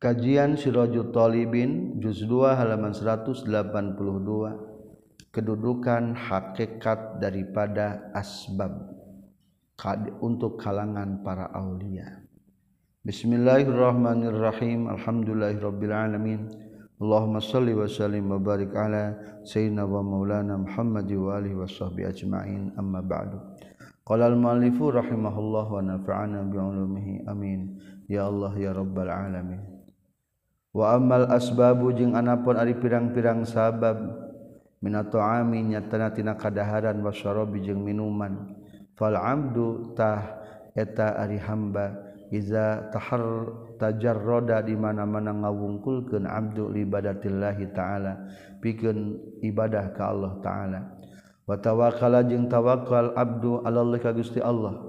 Kajian Siraju Thalibin juz 2 halaman 182 kedudukan hakikat daripada asbab untuk kalangan para aulia. Bismillahirrahmanirrahim. Alhamdulillahirabbil alamin. Allahumma shalli wa sallim wa barik ala sayyidina wa maulana Muhammad wa alihi wa sahbihi ajma'in. Amma ba'du. Qala al-muallifu rahimahullah wa nafa'ana bi. Amin. Ya Allah ya rabbal alamin. wamal asbabu jeung anapun ari pirang-pirang sabab. Minatoamin nyatanatina kaadaran wasyarobi jeung minuman. Falamdutah eta ari hamba. Iza tahar tajar roda di mana-mana ngawungkulkeun abdu li ibadatillahi taala. Pikeun ibadah ka Allah taala. Wa tawakkala jeung tawakal abdu alallah ka Gusti Allah.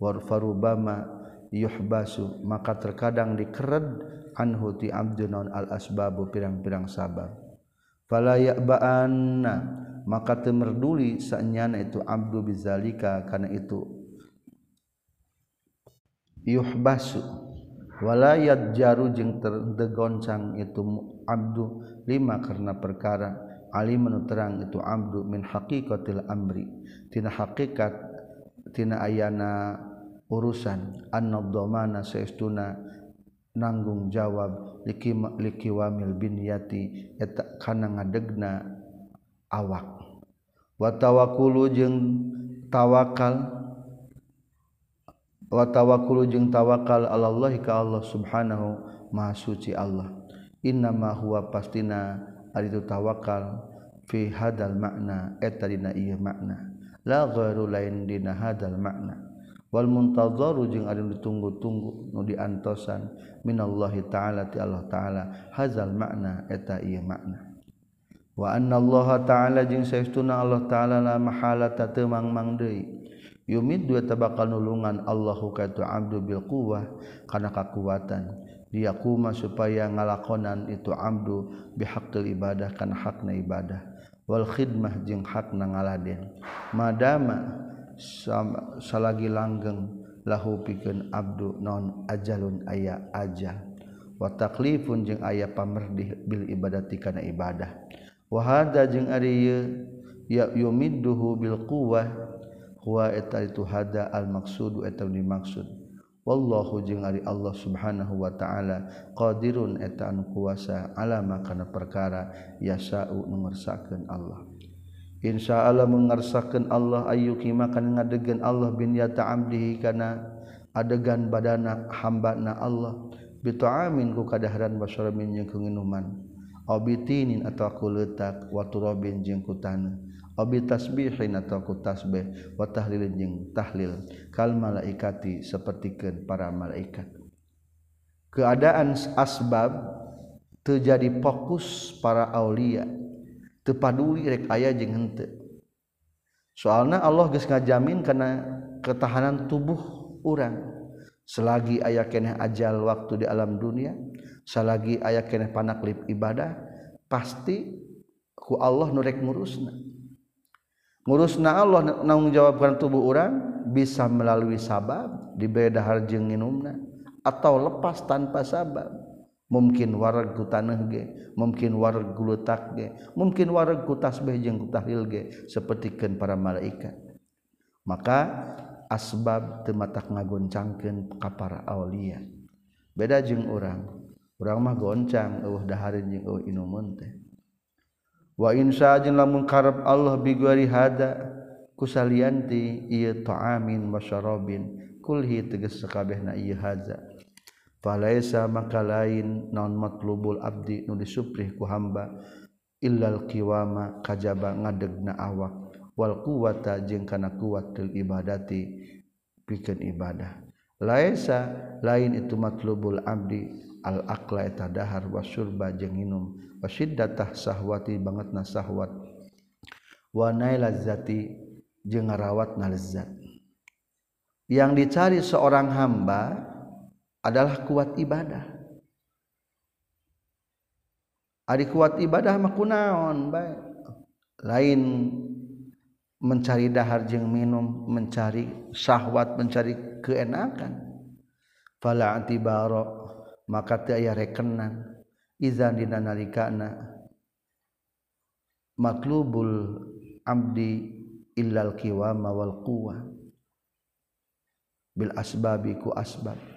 Warfarubama yuhbasu. Maka terkadang dikered anhuti abdunon al asbabu pirang-pirang sabar falayakbaan maka temerduli sanyana itu abdu bizalika karena itu yuhbasu. Walayat jaru jeung terdegoncang itu abdu lima karena perkara. Ali menuterang itu abdu min haqiqatil amri. Tina hakikat tina ayana urusan. An-nadhamana saestuna nanggung jawab liki liki wamil bin yati eta kana ngadegna awak. Wa tawakkulu jeung tawakal wa tawakkulu jeung tawakal Allah ka Allah subhanahu maha suci Allah. Inna ma huwa pastina ari tawakal fi hadal makna eta dina ieu makna la ghairu lain dina hadal makna wal muntadharu jeung anu ditunggu-tunggu nu diantosan. Minallahi ta'ala ti Allah ta'ala. Hazal makna eta ieu makna wa anna Allah ta'ala jeung saestuna Allah ta'ala la mahala ta teu mangmang deui. Yumid dua tabakal nulungan Allahu ka tu abdu bil quwwah kana kakuatan. Dia kuma supaya ngalakonan itu abdu bihaqqil ibadah kana hakna ibadah. Wal khidmah jeung hakna ngaladen madama salagi langgeng lahu pikeun abdu non ajalun aya aja wa taklifun jeung aya pamerdih bil ibadati kana ibadah. Wa hada jeung ari ieu ya yumidduhu bil quwwah huwa eta itu hada al maqsudu eta dimaksud. Wallahu jeung ari Allah subhanahu wa taala qadirun eta anu kuasa alama kana perkara yasau nu Allah. Insya Allah mengarsakan Allah ayuki makan ngadegan Allah bin yata amdihi kana adegan badana hamba na Allah. Bitu'amin ku kadahran basaramin jeung kenginuman. Obitinin atau ku letak wa turabin jeung ku tanah. Obi tasbihin atau ku tasbih wa tahlilin jeung tahlil. Kal malaikati sapertikeun para malaikat. Keadaan asbab terjadi fokus para aulia. tepaduli rek aya jeung henteu. Soalna Allah geus ngajamin kana ketahanan tubuh orang selagi ayah keneh ajal waktu di alam dunia selagi ayah keneh panaklip ibadah pasti ku Allah nurek ngurusna. Ngurusna Allah nanggung jawabkan tubuh orang bisa melalui sabab diberi dahar jeung minumna atau lepas tanpa sabab. mungkin wareg ku tanah ge mungkin wareg letak ge mungkin wargu ku tasbih jeung ku tahlil ge sapertikeun para malaikat. Maka asbab teu matak ngagoncangkeun ka para aulia. Beda jeung urang urang mah goncang eueuh dahareun jeung eueuh inumun teh. Wa insya jeung lamun karep Allah bigari hada kusalianti ieu ta'amin wa syarabin kulhi tegas sakabehna ieu hada falaisa maka lain non matlubul abdi nu disuprih ku hamba illal qiwama kajaba ngadegna awak. Wal quwata jeung kana kuat til ibadati pikeun ibadah. Laisa lain itu matlubul abdi al aqla eta dahar wasurba jeung minum. Wasiddatah sahwati bangetna sahwat. Wa nailazati jeung ngarawatna lezat yang dicari seorang hamba adalah kuat ibadah. Ari kuat ibadah mah kunaon baik lain mencari dahar jeung minum mencari syahwat mencari keenakan. Fala antibaro maka aya rekenan. Izan dinanalikana matlubul abdi illal kiwama wal quwa bil asbabi ku asbab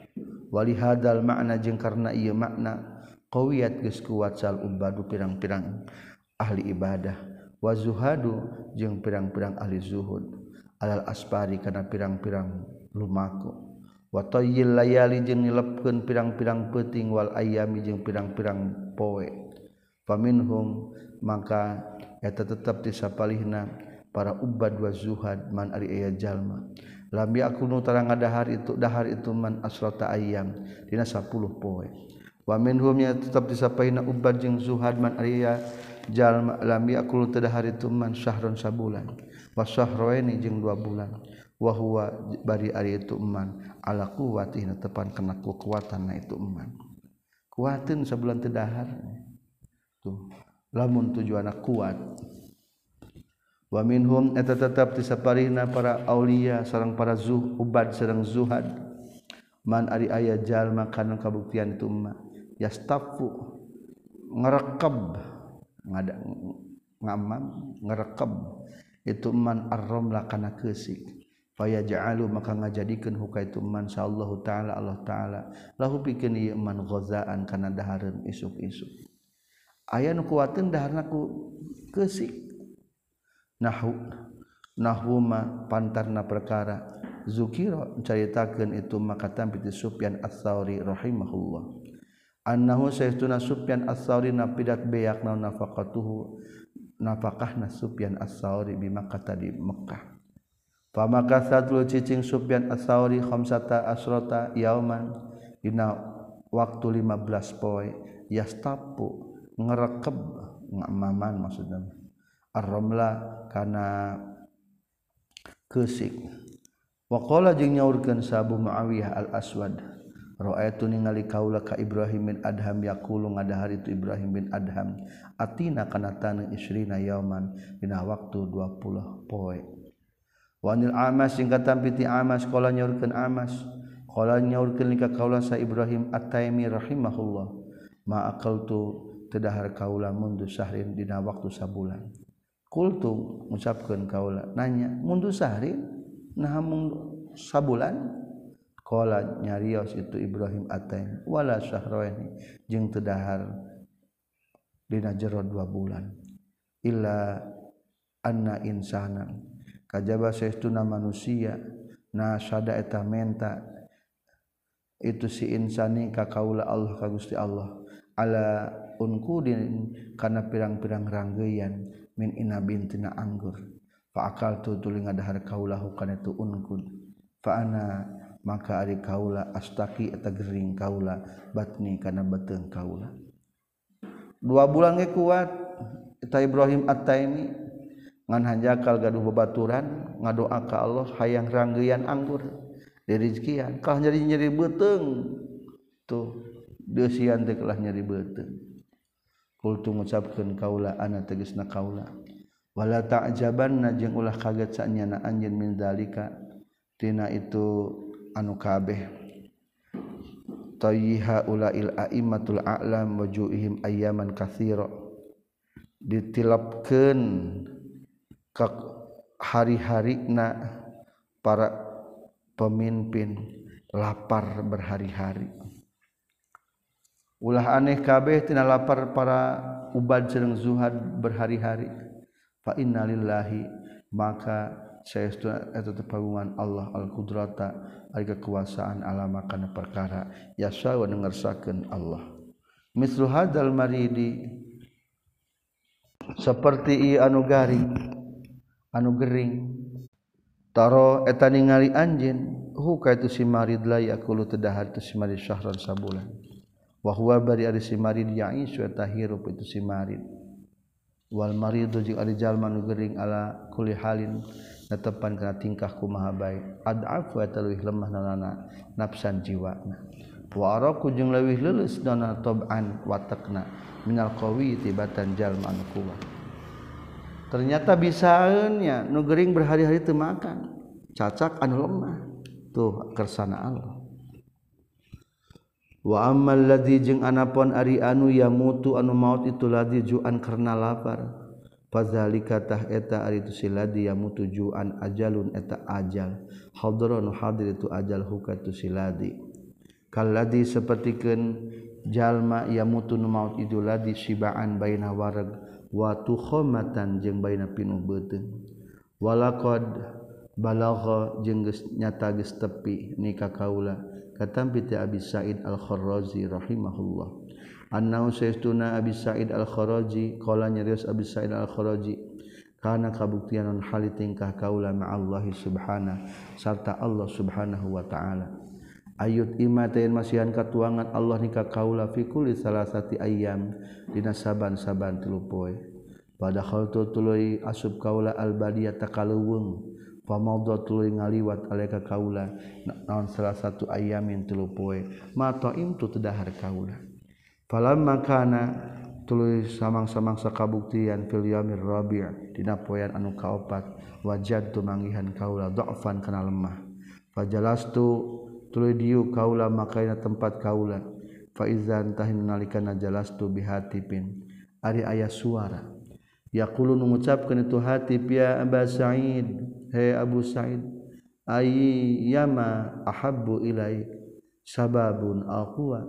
walihadal makna jeung karena ia makna qawiyat geus kuat sal ubadu pirang-pirang ahli ibadah. Wa zuhadu jeung pirang-pirang ahli zuhud. Alal aspari kana pirang-pirang lumaku. Wa tayyil layali jeung nilepkeun pirang-pirang peuting wal ayami jeung pirang-pirang poe. Faminhum maka eta tetep disapalihna para ubad wa zuhad man ari aya jalma. lambi aku nu tarang dahar itu dahar itu man asrata ayam dina 10 poe. Wa minhum ya tetap disapaina ubad jeung zuhad man ariya jalma lam yaqul tadahar itu man syahrun sabulan. Wa syahraini jeung dua bulan. Wa huwa bari ari itu man ala quwwati tepan kana kekuatan na itu man. Kuatin sabulan tadahar. Tuh lamun tujuanna kuat. wa minhum eta tetap disaparina para Aulia sareng para zuh ubad sareng zuhad. Man ari aya jalma kana kabuktian tumma yastafu ngarekeb ngada ngamam ngarekeb itu man arromla kana keusik faya ja'alu maka ngajadikeun huka itu man sallallahu taala Allah taala. Lahu pikeun ieu man ghazaan kana dahareun isuk-isuk aya nu kuateun daharna ku keusik nahu nahuma pantarna perkara. Zukira caritakeun itu maka tampi Sufyan Ats-Tsauri rahimahullah. Annahu sayyiduna Sufyan Ats-Tsauri napidat beyak na nafaqatuhu nafaqahna Sufyan bi Makkah di Mekah maka satu cicing Sufyan Ats-Tsauri khamsata asrota yauman dina waktu 15 poe yastapu ngerekeb ngamaman maksudnya ar-ramla kana keusik waqala jeung nyaurkeun sabu Muawiyah al-Aswad ra'aitu ningali kaula ka Ibrahim bin Adham yaqulu ngadahar itu Ibrahim bin Adham atina kana taneuh isrina yauman dina waktu 20 poe wanil amas singkat tampiti amas qala nyaurkeun amas qala nyaurkeun ka kaula sa Ibrahim at-Taimi rahimahullah ma aqaltu tedahar kaula mundu sahrin dina waktu sabulan kultu mengucapkan kaula nanya mundu sahri? Nah mung sabulan. Kala nyarios itu Ibrahim Atain wala syahroini jeung teu dahar dina jero dua bulan illa anna insana kajaba saestuna manusia na sada eta menta itu si insani ka kaula Allah ka Gusti Allah ala unkudin kana pirang-pirang ranggeyan min inabin tina anggur. Fa akal tu tuli ngadahar kaulahu kana tu unkud fa ana maka ari kaula astaki eta gering kaula batni kana beteng kaula. Dua bulan ge kuat eta Ibrahim At-Taimi ngan hanjakal gaduh babaturan ngadoa ka Allah hayang ranggean anggur di rizkian. Kalah nyeri nyeri beteng? Tuh deusian teh kalah nyeri beteng. kultu ngucapkeun kaula ana tegasna kaula. Wala ta'jabanna jeung ulah kaget sanyana anjeun min dalika tina itu anu kabeh. Tayyiha ulail a'immatul a'lam wujuhihim ayyaman katsira. Ditilapkeun ka hari-harina para pemimpin lapar berhari-hari. Ulah aneh kabeh tina lapar para ubad sedang zuhad berhari-hari. Fa innalillahi maka saestu eta pagungan Allah al qudrata ari kekuasaan alama kana perkara. Yasa wa ngarsakeun Allah. Mislu hadzal maridi seperti i anu garing anu gering. Taro eta ningali anjeun hu ka itu si marid la yakulu tedahar tu si marid syahran sabulan wahwa bari ari si marid ya'is eta hirup itu si marid. Wal maridu jeung ari jalma nu gering ala kulli halin netepan kana tingkah kumaha bae ad'afu eta leuwih lemah nanana nafsan jiwana wa araku jeung leuwih leuleus dana tab'an watakna. Minal qawi tibatan jalma anu kuat ternyata bisaeunnya nu gering berhari-hari teu makan. Cacak anu lemah. Tuh kersana Allah. wa amal ladzi jeung anapon ari anu yamutu anu maut itu ladzi juan karena lapar. Fazalika tah eta ari itu siladi yamutu juan ajalun eta ajal. Hadron hadir itu ajal hukatu siladi kal ladzi sapertikeun jalma yamutu nu maut itu ladzi sibaan baina wareg wa tukhomatan jeung baina pinu beuteung walaqad balagha jeung geus nyata geus tepi nikah kaula. katampi ti Abi Sa'id Al-Kharrazi rahimahullah. Annahu sayyiduna Abi Sa'id Al-Kharrazi qala nyarios Abi Sa'id Al-Kharrazi kana kabuktian non hali tingkah kaula ma'allahi subhanahu sarta Allah subhanahu wa ta'ala. Ayut imatain masihan katuangan Allah nikah kaula fi kulli salasati ayyam dina saban-saban tilu poe pada khaltu tuluy asub kaula al-badiyah pamada tuluy ngaliwat aleka kaula. Naon salah satu ayamin tilu poe. Mata imtu tedahar kaula. Falamma kana tuluy samang-samangsa kabuktian fil yaumir rabi' dina poean anu kaopat wajad tu manggihan kaula dha'fan kana lemah. Fajalastu tuluy diu kaula makaina tempat kaula. Fa izan tahin nalikana jalastu bihatipin ari aya suara. yaqulu mengucapkan itu hati ya Abu Sa'id he Abu Sa'id ayyama ahabbu ilaik sababun alquwa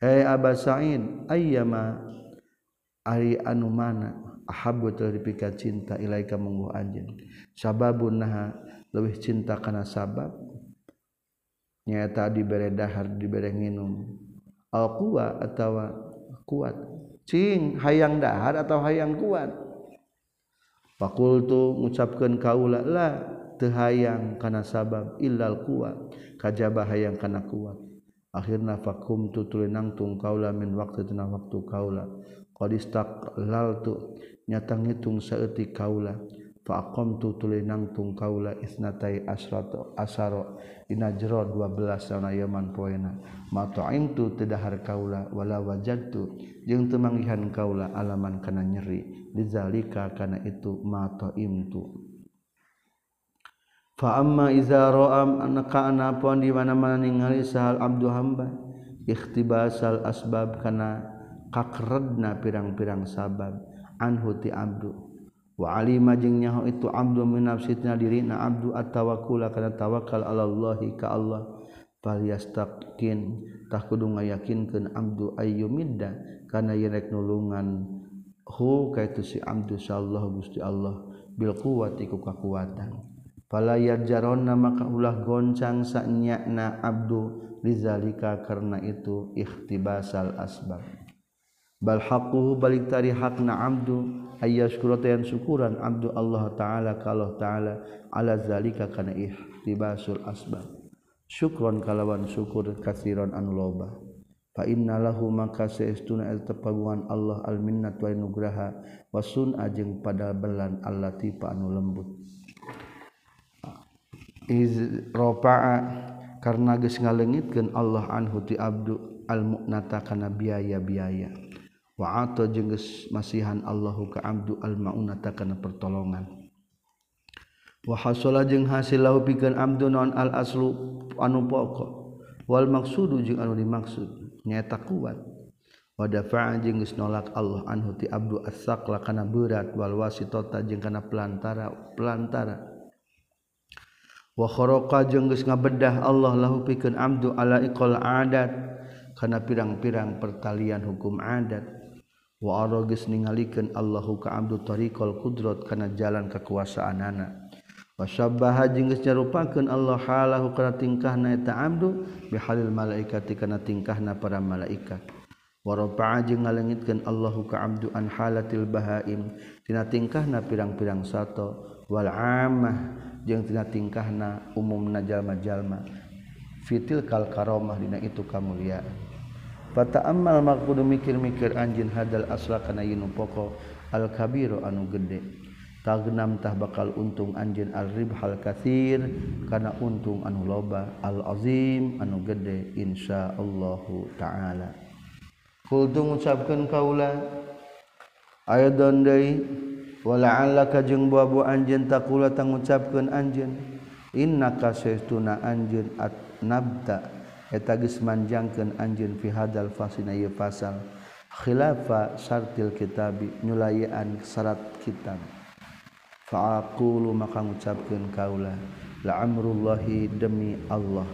he Abu Sa'id ayyama ari anu mana ahabbu telah dipika cinta ilaika munggu anjeun sababun naha leuwih cinta kana sabab. Nyaeta dibere dahar dibere nginum alquwa atawa kuat. cing hayang dahar atau hayang kuat? Fakultu ngucapkeun kaula la teu hayang kana sabab illal kuat kajaba hayang kana kuat. Akhirna fakum tu nangtung kaula min waktu tina waktu kaula. Qad istaqlaltu nyatang hitung saeutik kaula. faqamtu tuluy nangtung kaula isnatai asrata asaro dina jero 12 sana yaman poena. Mata'imtu tedahar kaula wala wajadtu jeung teu manggihan kaula alaman kana nyeri. Lizalika kana itu mata'imtu fa amma iza ra'am annaka ana pon di mana-mana ningali sahal abdu hamba ikhtibasal asbab kana kakredna pirang-pirang sabab anhu ti abdu. Walima jeng nyahu itu abdu minafsitnya diri na abdu at-tawakula karena tawakal Allahi ka Allah. Palyastakin tah kudu ngayakinkeun abdu ayyumidda kana yerek nulungan hu kaitu si abdu sallallahu gusti Allah bil quwwati ku kakuatan. Pala yarjaronna maka ulah goncang sanyakna abdu rizalika karena itu ikhtibasal asbab. balhaquhu balik tari hakna abdu ayaskura yang syukuran abdu Allah taala kalau taala ala zalika kana ihtibasul asbab. Syukron kalawan syukur kasiron anu loba. Fa innalahu maka saestuna al tapabuhan Allah al minnat wa nugraha wasun ajeng pada belan allati pa anu lembut. Iz rafa'a karena geus ngalengitkeun Allah anhu ti abdu al mu'nata kana biaya-biaya. wa'ata jeung masihan Allahu ka abdu al maunata kana pertolongan. Wa hasala jeung hasil lahu pikeun abdu non al aslu anu pokok. Wal maksudu jeung anu dimaksud nyata kuat. Wa dafa'a jeung geus nolak Allah anhu ti abdu as-saqla kana berat. Wal wasitata jeung kana pelantara pelantara wa kharaqa jeung geus ngabedah Allah lahu pikeun abdu ala iqal adat kana pirang-pirang pertalian hukum adat. waarogis ningalikeun Allahu ka Abdul tariqal qudrat kana jalan kekuasaan anak. jeung geus nyarupakeun Allah halahu kana tingkahna eta abdu bihalil malaikati kana tingkahna para malaikat. Wa rafa'a jeung Allahu ka abdu an halatil bahaim tina tingkahna pirang-pirang sato. Wal ammah jeung tina tingkahna umumna jalma-jalma. Fitil kal karomah dina itu kamuliaan Fata amal mikir-mikir anjin hadal asla kana yinu poko al kabiro anu gede. Tagnamtah bakal untung anjin al rib hal kathir kana untung anu loba al azim anu gede insyaallahu taala. Kultu ngucapkeun kaula ayat dondai wala'alla alaka jeung babu anjin takula tangucapkeun anjin innaka saytuna anjin at nabta manjangkan anjun fihadal fasina pasal khilafa sartil kitabi nyulayaan syarat kitab. Fa'aqulu maka ngucapkeun kaula la amrullahi demi Allah.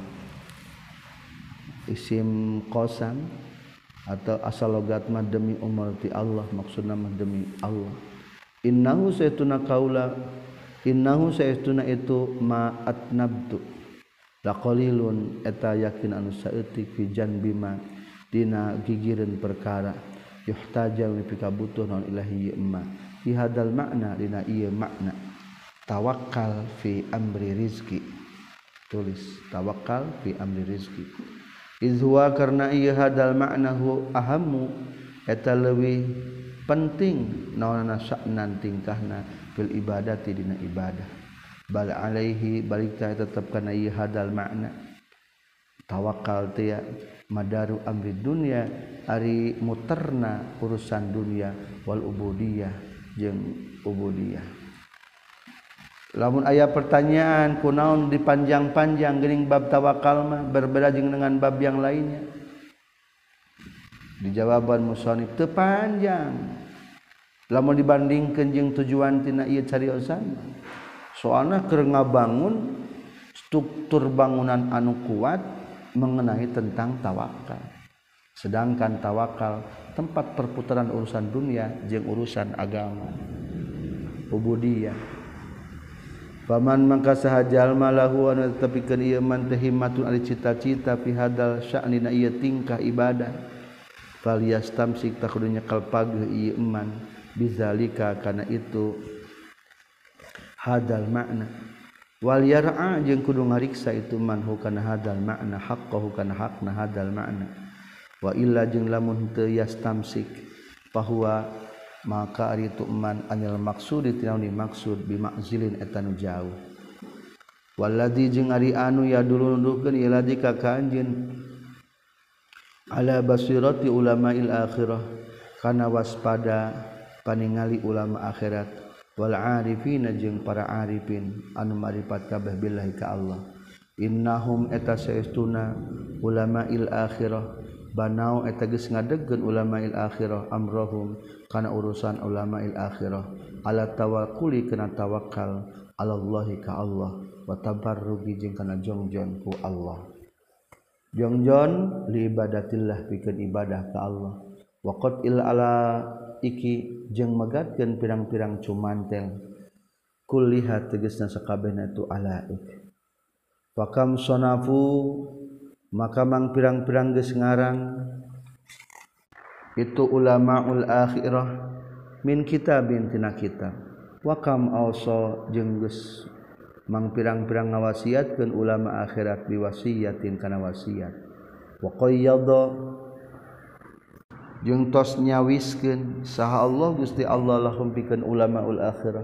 Isim qasam atau asal logat mah demi umar ti Allah maksudna mah demi Allah. Innahu saytuna kaula innahu saytuna itu ma atnabtu laqilun eta yakin anu saeutik fijan bima dina gigireun perkara. Yuhtaja pi kabutuh naon ilahi imma fi hadal makna dina ieu makna. Tawakkal fi amri rizki tulis tawakkal fi amri rizki izwa karena ieu hadal makna hu ahammu eta leuwih penting naonana sa'nan tingkahna fil ibadati dina ibadah. Bal alaihi balik tetap kana ieu hadal makna. Tawakal teh madaru amri dunia ari muterna urusan dunia wal ubudiyah jeung ubudiyah. Lamun aya pertanyaan kunaon dipanjang-panjang geuning bab tawakal mah berbeda jeung dengan bab yang lainnya. Di jawaban musonif teu panjang. Lamun dibandingkeun jeung tujuan tina ieu cariosan soalnya ke bangun struktur bangunan anu kuat mengenai tentang tawakal. Sedangkan tawakal tempat perputaran urusan dunia jeung urusan agama. Ubudiyah. Paman maka sahajal malahu anu tepikeun ieu man teh himmatun ari cita-cita fi hadal ieu tingkah ibadah. Falyastamsik takudunya kalpageun ieu iman bizalika kana itu hadal makna. Wal yar'a jeung kudu ngariksa itu man hukana hadal makna haqqahu kana hakna hadal makna. Wa illa jeung lamun teu yastamsik bahwa maka ari itu man anil maksud tinauni maksud bi bimakzilin eta nu jauh. Waladzi jeung ari anu ya dulu nundukeun iladi ka kanjeun ala basirati ulama'il akhirah kana waspada paningali ulama akhirat. wal Arifina jeung para Arifin anu maripat kabeh billahi ka Allah. Innahum eta saestuna ulama il akhirah. Banau eta geus ngadegkeun ulama il akhirah amrohum kana urusan ulama il akhirah. Ala tawakkuli kana tawakal alallahi ka Allah. Wa tabarrugi jeung kana jongjon ku Allah. Jongjon li ibadatillah pikeun ibadah ka Allah. Waqad il ala iki jeung megatkan pirang-pirang cumantel kulihat tegesna sakabehna itu alaik. Fakam sonafu maka mang pirang-pirang geus ngarang itu ulamaul akhirah min kitabin tina kitab. Wakam also jeung geus mang pirang-pirang ngawasiatkeun ulama akhirat biwasiatin kana wasiat. Wa qayyada jeung tos nyawiskeun saha Allah Gusti Allah lahum pikeun ulamaul akhirah.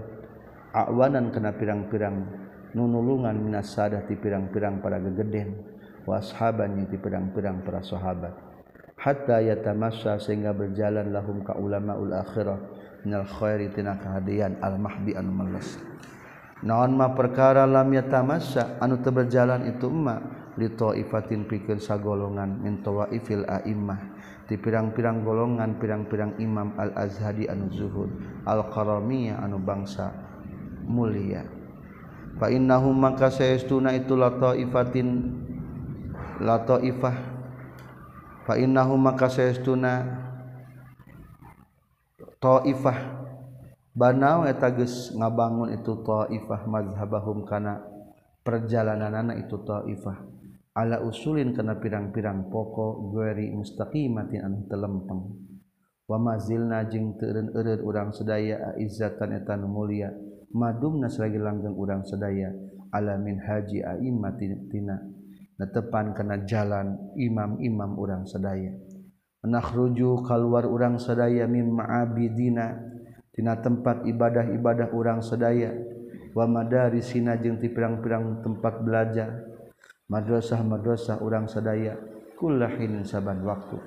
Awanan kena pirang-pirang nunulungan minas sadah ti pirang-pirang para gegeden washaban yang ti pirang-pirang para sahabat. Hatta yata masa sehingga berjalan lahum ka ulamaul akhirah. Minal khairi tina kahadian al mahdi anu meles. Naon ma perkara lam yatamassa anu teberjalan itu emak li taifatin pikeun sagolongan min tawaifil a'immah. ti pirang-pirang golongan pirang-pirang Imam al-azhadi anu zuhud al-qaromiyah anu bangsa mulia. Fa innahu maka sayastuna itu la taifatin la taifah. Fa innahu maka sayastuna taifah. Banau eta geus ngabangun itu taifah mazhabahum kana perjalananana itu taifah. ala usulin kana pirang-pirang pokok gueri mustaqimatin anu telempeng wa mazilna jeung teureun eureud urang sedaya izzatan eta nu mulia. Madumna salagi langgeng urang sedaya ala min haji aimmatina netepan kana jalan imam-imam urang sedaya nakhruju kaluar urang sedaya min ma'abidina. Tina tempat ibadah-ibadah urang sedaya wa madarisina jeung ti pirang-pirang tempat belajar. Madrasah madrasah urang sadaya kullahin saban waktu.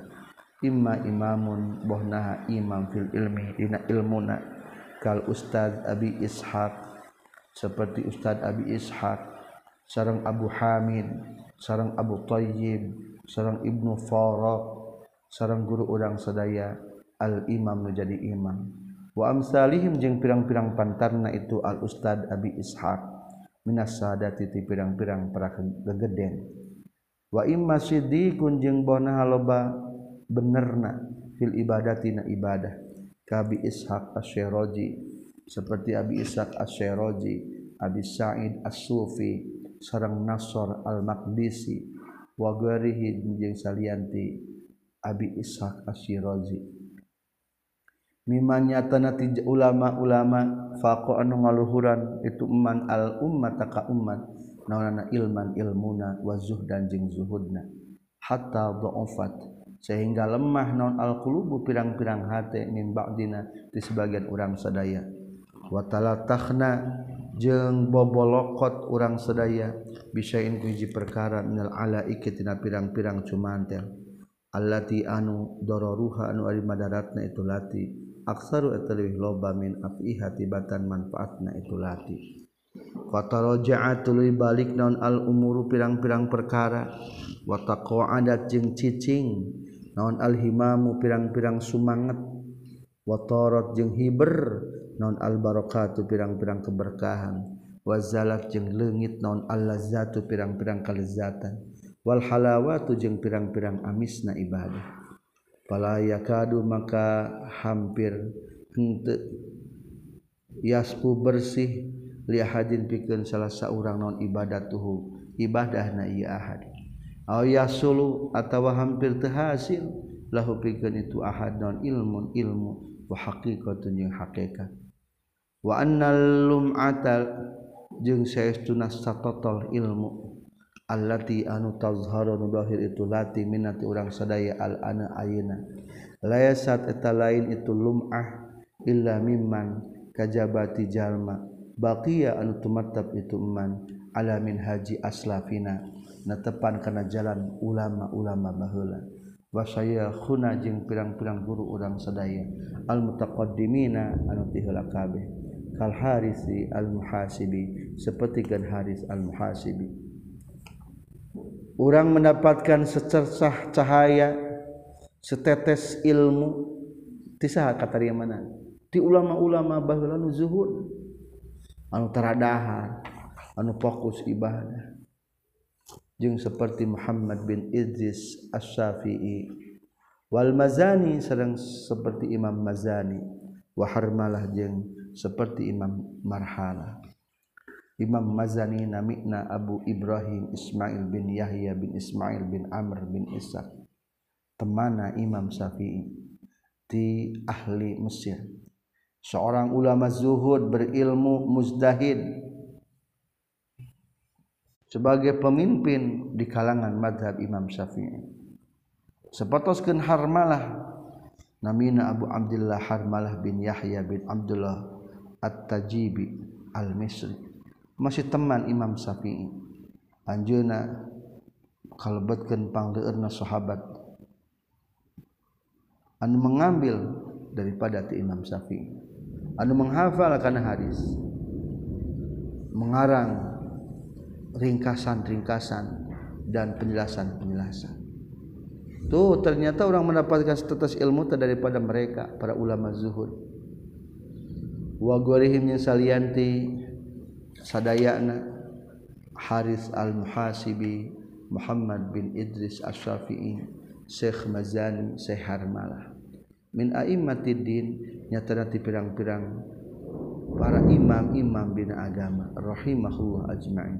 Imma imamun bohnaha imam fil ilmi dina ilmuna. Kal ustad abi ishaq seperti ustad abi ishaq sarang abu hamid sarang abu tayyib seorang Ibnu Farrah seorang guru udang Seaya al-imam menjadi imam. Waamsalihim jeung pirang-pirang pantarna itu al-ustad Abi Ishaq minas sadati ti pirang-pirang para gegeden wa imma siddiqun jeung bona loba benerna fil ibadatina ibadah. Kabi ishaq asyroji seperti abi ishaq asyroji abi sa'id as-sufi sareng nasor al-maqdisi wa ghairihi jeung salianti abi ishaq asyroji mimanya tanati ulama-ulama faqo anu ngaluhuran itu man al ummat ka ummat naonana ilman ilmuna wa zuhdan jeung zuhudna. Hatta dha'afat sehingga lemah non al qulubu pirang-pirang hate min ba'dina di sebagian urang sadaya. Wa talatakhna jeung bobolokot urang sadaya bisain ku perkara minal ala ikitina pirang-pirang cumantel. Allati anu dororuha anu ari madaratna itu lati. aksaru eta leuwih loba min afihati batan manfaatna itu lati. Kata roja'a tuluy balik naon al umuru pirang-pirang perkara. Wa taqadat jeung cicing. Naon al himamu pirang-pirang sumanget. Wa tarot jeung hiber. Naon al barakatu pirang-pirang keberkahan. Wa zalat jeung leungit. Naon al lazzatu pirang-pirang kalezatan wal halawatu jeung pirang-pirang amisna ibadah. pala yakadu maka hampir henteu. Yaspu bersih li ahadin pikeun salah saurang non ibadatuhu ibadahna ieu ahad. Aw yasulu atawa hampir teu hasil lahu pikeun itu ahad non ilmun ilmu wa haqiqatun jeung hakikat. Wa annal lum'atal jeung saestuna satotol ilmu. allati anu tazharu nu zahir itu lati minati urang sadaya al ana ayeuna. Layasat eta lain itu lumah illa mimman kajabati jalma. Baqiya anu tumattab itu man ala min haji aslafina. Netepan kana jalan ulama-ulama baheula. Wa sayakhuna jeung pirang-pirang guru urang sadaya. Al mutaqaddimina anu tiheula kabeh. Kal harisi al muhasibi. Seperti kan haris al muhasibi. orang mendapatkan secercah cahaya setetes ilmu. Tisah kata dia mana? Di ulama-ulama baheula nu zuhud. Anu teradahan anu fokus ibadah jeung seperti Muhammad bin Idris Asy-Syafi'i wal Mazani sedang seperti Imam Mazani. Wa Harmalah jeung seperti Imam Marhala. Imam Mazani namikna Abu Ibrahim Ismail bin Yahya bin Ismail bin Amr bin Ishaq temana Imam Syafi'i? Di ahli Mesir. Seorang ulama zuhud berilmu muzdahid. Sebagai pemimpin di kalangan madhab Imam Syafi'i. Sepatoskeun harmalah namina Abu Abdullah Harmalah bin Yahya bin Abdullah at-tajibi al-misri masih teman Imam Syafi'i. Anjeuna kalebetkeun pangdeueurna sahabat. Anu mengambil daripada ti Imam Syafi'i. Anu menghafal kana hadis. Mengarang ringkasan-ringkasan dan penjelasan-penjelasan. Tuh ternyata orang mendapatkan status ilmu daripada mereka para ulama zuhud. Wagorihimnya salianti sadayana Haris al-Muhasibi Muhammad bin Idris Asy-Syafi'i Syekh Mazani Syekh Harmalah. Min a'immatiddin nyata nanti pirang-pirang para imam-imam bina agama rahimahullah ajma'in.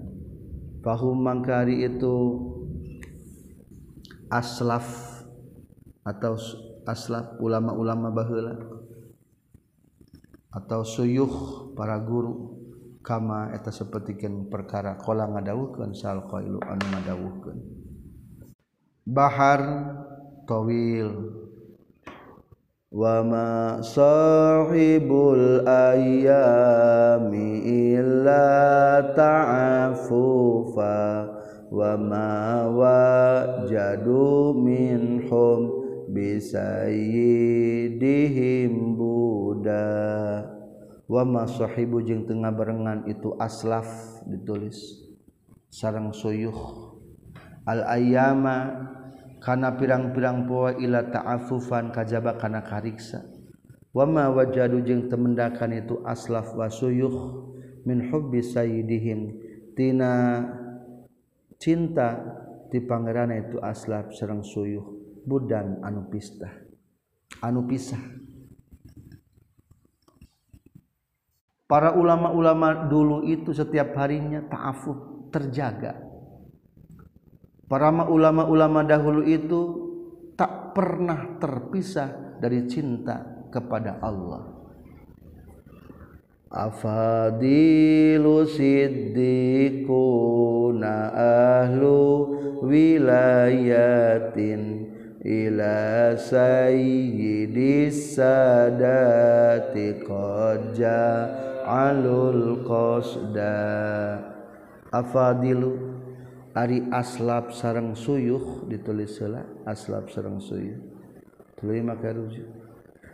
Fahum mangkari itu aslaf atau aslaf ulama-ulama baheula atau suyuh para guru kama eta sapertikeun perkara qala ngadawuhkeun sal qailu anu ngadawuhkeun. Bahar tawil. Wa ma sahibul ayyami illa ta'afufa wa ma wajadu minhum bisayyidihim buda wama sohibu jeung tengah barengan itu aslaf ditulis. Sarang suyuh. Al ayama kana pirang-pirang poa ila ta'affufan kajaba kana kariksa. Wama wajadu jeung temendakan itu aslaf wa suyuh min hubbi sayyidihim. Tina cinta di pangeran itu aslaf sareng suyuh. Budan anu pistah. Anu pisah. Para ulama-ulama dulu itu setiap harinya ta'afuf terjaga. Para ulama-ulama dahulu itu tak pernah terpisah dari cinta kepada Allah. Afadilu siddiquna ahlu wilayatin ila sayyidis sadati alul qasda. Afadilu ari aslab sarang suyuh ditulis sela aslab sarang suyuh. Tuluy maka rujuk.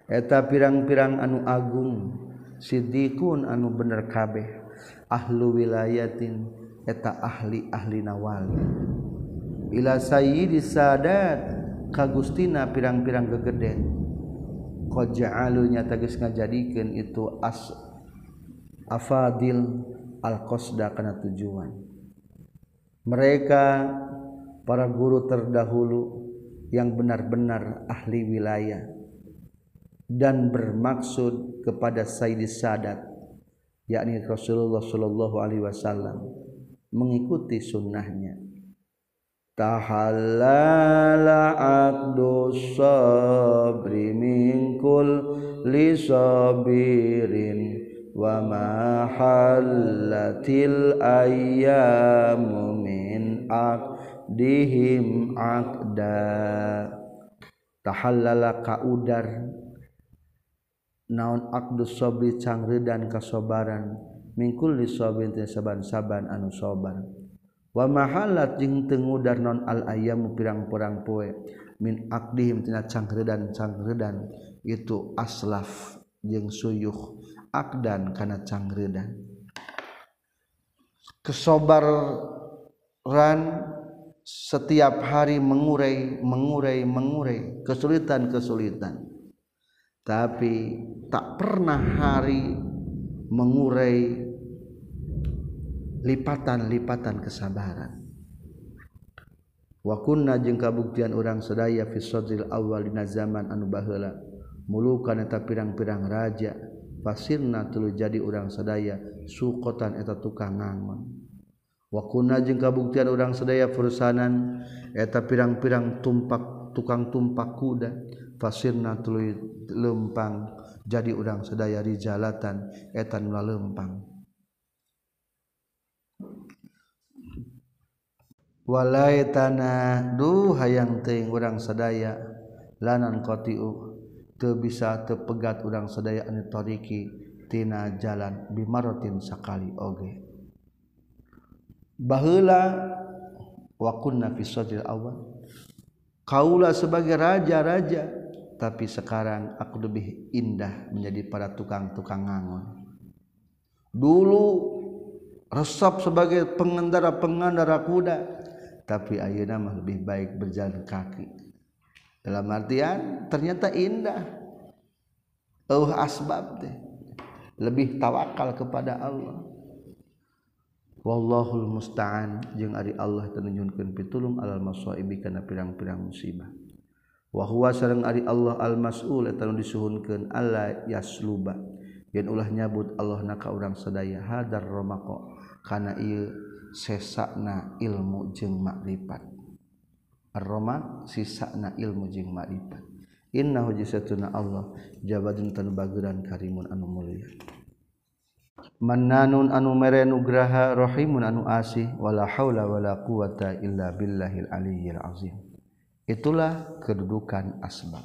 Eta pirang-pirang anu agung siddiqun anu bener kabeh. Ahlu wilayatin eta ahli ahli nawali ila sayyidi sadat kagustina pirang-pirang gegeden qad ja'alu nyata geus ngajadikeun itu as afadil al qasda kana tujuan. Mereka para guru terdahulu yang benar-benar ahli wilayah dan bermaksud kepada Sayyidi Sadat yakni Rasulullah Shallallahu Alaihi Wasallam mengikuti sunnahnya. Tahallala aqdu sabri minkul li sabirin وما حلت ayyamu min عقدهم عقدا tahallala kaudar naon akdu sobri cangri dan kasobaran. Mingkul di sabin saban-saban anu sobar. Wa mahalat jeung tengudar non al ayamu pirang-pirang poe. Min akdihim tina cangri dan cangri dan. Itu aslaf jeung suyuh. Dan karena cangredan kesobaran setiap hari mengurai mengurai mengurai kesulitan-kesulitan. Tapi tak pernah hari mengurai lipatan-lipatan kesabaran. Wakunna jeung kabuktian orang sedaya fi sadril awal dina zaman anu baheula. Mulukan eta pirang-pirang raja pasirna tulu jadi orang sedaya sukotan eta tukang ngangon wakuna jeung kabuktian orang sedaya fursanan eta pirang-pirang tumpak tukang tumpak kuda. Pasirna tulu lempang jadi orang sedaya rijalatan eta nu lempang. Walai tanah duh hayang teuing urang sadaya lanan qatiu bisa tepegat urang sedaya antorrikitina jalan bimarotin sakali oge. Bahla wakunna fiil awal kaulah sebagai raja-raja tapi sekarang aku lebih indah menjadi para tukang-tukang ngangon. Dulu resep sebagai pengendara-pengendara kuda tapi ayeuna mah lebih baik berjalan kaki. dalam artian ternyata indah. Oh asbab deh lebih tawakal kepada Allah. Wallahul musta'an. Jeung ari Allah teu nunjunkeun pitulung alal masaibi kana pirang-pirang musibah. Wa huwa sareng ari Allah al mas'ul eta nu disuhunkeun alla yasluba. Yen ulah nyabut Allah na ka urang sadaya hadar romako kana ieu sesakna ilmu jeung makrifat. Roma sisana ilmu jing ma'rifat. Inna hujisatuna Allah jabadun tan baguran karimun anu mulia. Mannanun anu mere nugraha rahimun anu asih wala haula wala quwata illa billahil aliyyil azim. Itulah kedudukan asbab.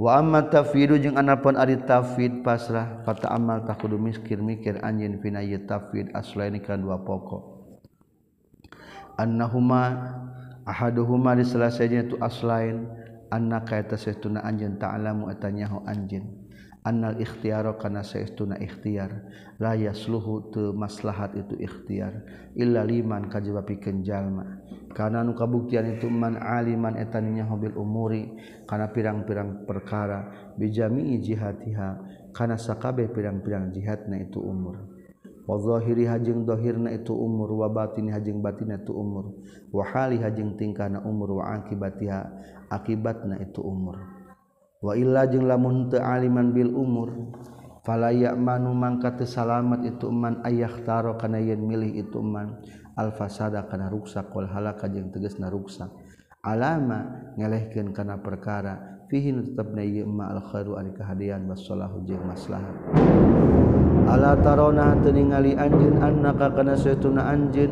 Wa amma tafwidu jeung anapun ari tafwid pasrah kata amal takudu miskir mikir anjeun fina ye tafwid aslaini kana dua pokok. Annahuma ahaduhuma di salah itu aslain anna kaita sayyiduna anjeun ta'lamu atanyahu anjeun. Annal ikhtiaro kana saestuna ikhtiar. La yasluhu teu maslahat itu ikhtiar. Illa liman kajaba pikeun jalma. Kana nu kabuktian itu man aliman etaninya hobil umuri kana pirang-pirang perkara bijami jihatiha kana sakabe pirang-pirang jihadna itu umur. wahiri hajeng dhohirna itu umur wabatin hajeng batin itu umur. Wa hali hajeng tingkah na umur wa akibatiha akibatna itu umur. Wa illa jeung lamun teu aliman bil umur fala ya'manu mangka teu salamat itu man ayah taro kana yen milih itu man. Al fasada kana ruksak wal halaka jeung tegasna ruksak alama ngelehkeun kana perkara fihi tetepna ieu ma al khairu ari kahadian wasallahu jeung maslahat. ala tarona ningali anjeun annaka kana saytuna anjin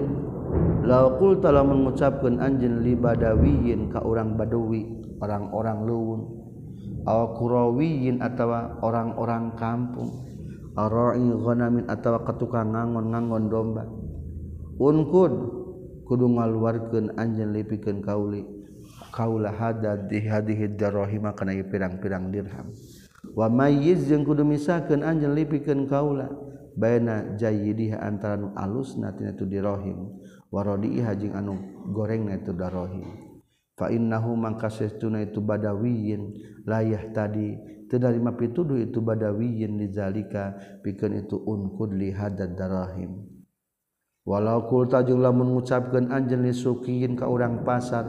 law qulta lamun ngucapkeun anjin li badawiyin ka urang badawi orang-orang leuweung aw qurawiyin atawa orang-orang kampung. Ara'i ghanamin atawa katukang ngangon-ngangon domba. Unkud kudu ngaluarkeun anjeun lipikeun kauli. Kaula hadad di hadihi darahima kana pirang-pirang dirham. wa mayyiz jeung kudu misakeun anjeun lipikeun kaula baina jayyidiha antara nu alusna tina tu dirahim wa radiha jeung anu gorengna itu darohim fa innahu mangkasestuna itu badawiyin layah tadi teu darima pituduh itu badawiyin dizalika pikeun itu unkud li hadad darahim. Walau kulta jeung lamun ngucapkeun anjeun li sukiyin ka urang pasar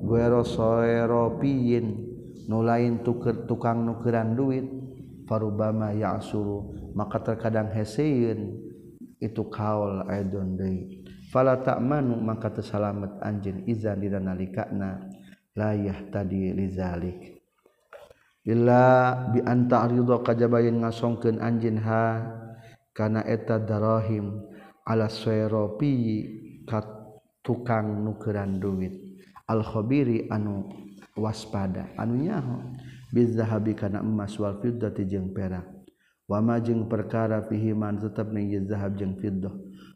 guero soeropiyin nu lain tuker tukang nukeran duit farubama ya suruh maka terkadang hesein. Itu kaul aidon deui fala ta'manu maka tersalamet anjeun izan dina nalikana layah tadi lizalik. Illa bi anta arido kajabayin ngasongkeun anjeun ha kana eta darahim ala sayropi kat tukang nukeran duit. Al khabiri anu waspada. Anunyaho bizahabi kana emas wal fiddati jeung perak. Wama jeung perkara fihiman tetep ning zahab jeung fiddah